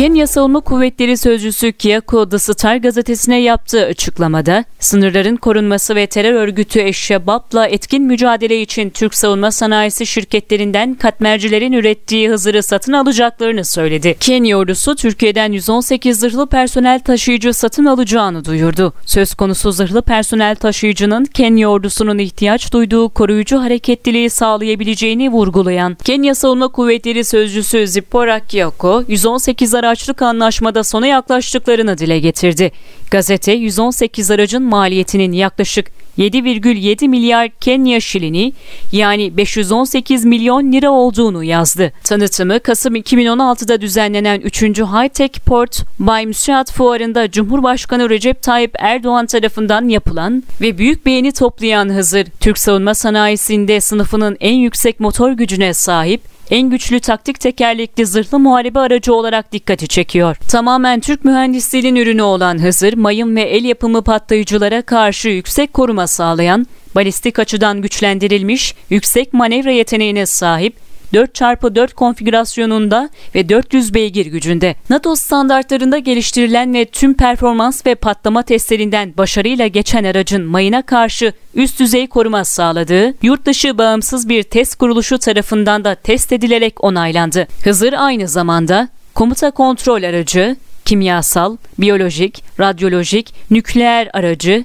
Kenya Savunma Kuvvetleri Sözcüsü Kiako The Star gazetesine yaptığı açıklamada, sınırların korunması ve terör örgütü Eşşebab'la etkin mücadele için Türk savunma sanayisi şirketlerinden katmercilerin ürettiği Hızır'ı satın alacaklarını söyledi. Kenya ordusu Türkiye'den 118 zırhlı personel taşıyıcı satın alacağını duyurdu. Söz konusu zırhlı personel taşıyıcının Kenya ordusunun ihtiyaç duyduğu koruyucu hareketliliği sağlayabileceğini vurgulayan Kenya Savunma Kuvvetleri Sözcüsü Zipporah Kiako, 118 araçlık anlaşmada sona yaklaştıklarını dile getirdi. Gazete 118 aracın maliyetinin yaklaşık 7,7 milyar Kenya şilini yani 518 milyon lira olduğunu yazdı. Tanıtımı Kasım 2016'da düzenlenen 3. High Tech Port Bay Müsiat Fuarı'nda Cumhurbaşkanı Recep Tayyip Erdoğan tarafından yapılan ve büyük beğeni toplayan Hızır, Türk savunma sanayisinde sınıfının en yüksek motor gücüne sahip en güçlü taktik tekerlekli zırhlı muharebe aracı olarak dikkati çekiyor. Tamamen Türk mühendisliğinin ürünü olan Hızır, mayın ve el yapımı patlayıcılara karşı yüksek koruma sağlayan, balistik açıdan güçlendirilmiş, yüksek manevra yeteneğine sahip 4x4 konfigürasyonunda ve 400 beygir gücünde. NATO standartlarında geliştirilen ve tüm performans ve patlama testlerinden başarıyla geçen aracın mayına karşı üst düzey koruma sağladığı, yurt dışı bağımsız bir test kuruluşu tarafından da test edilerek onaylandı. Hızır aynı zamanda komuta kontrol aracı, kimyasal, biyolojik, radyolojik, nükleer aracı,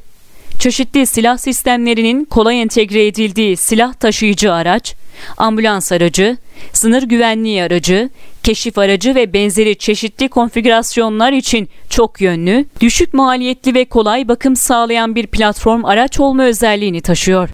çeşitli silah sistemlerinin kolay entegre edildiği silah taşıyıcı araç, ambulans aracı, sınır güvenliği aracı, keşif aracı ve benzeri çeşitli konfigürasyonlar için çok yönlü, düşük maliyetli ve kolay bakım sağlayan bir platform araç olma özelliğini taşıyor.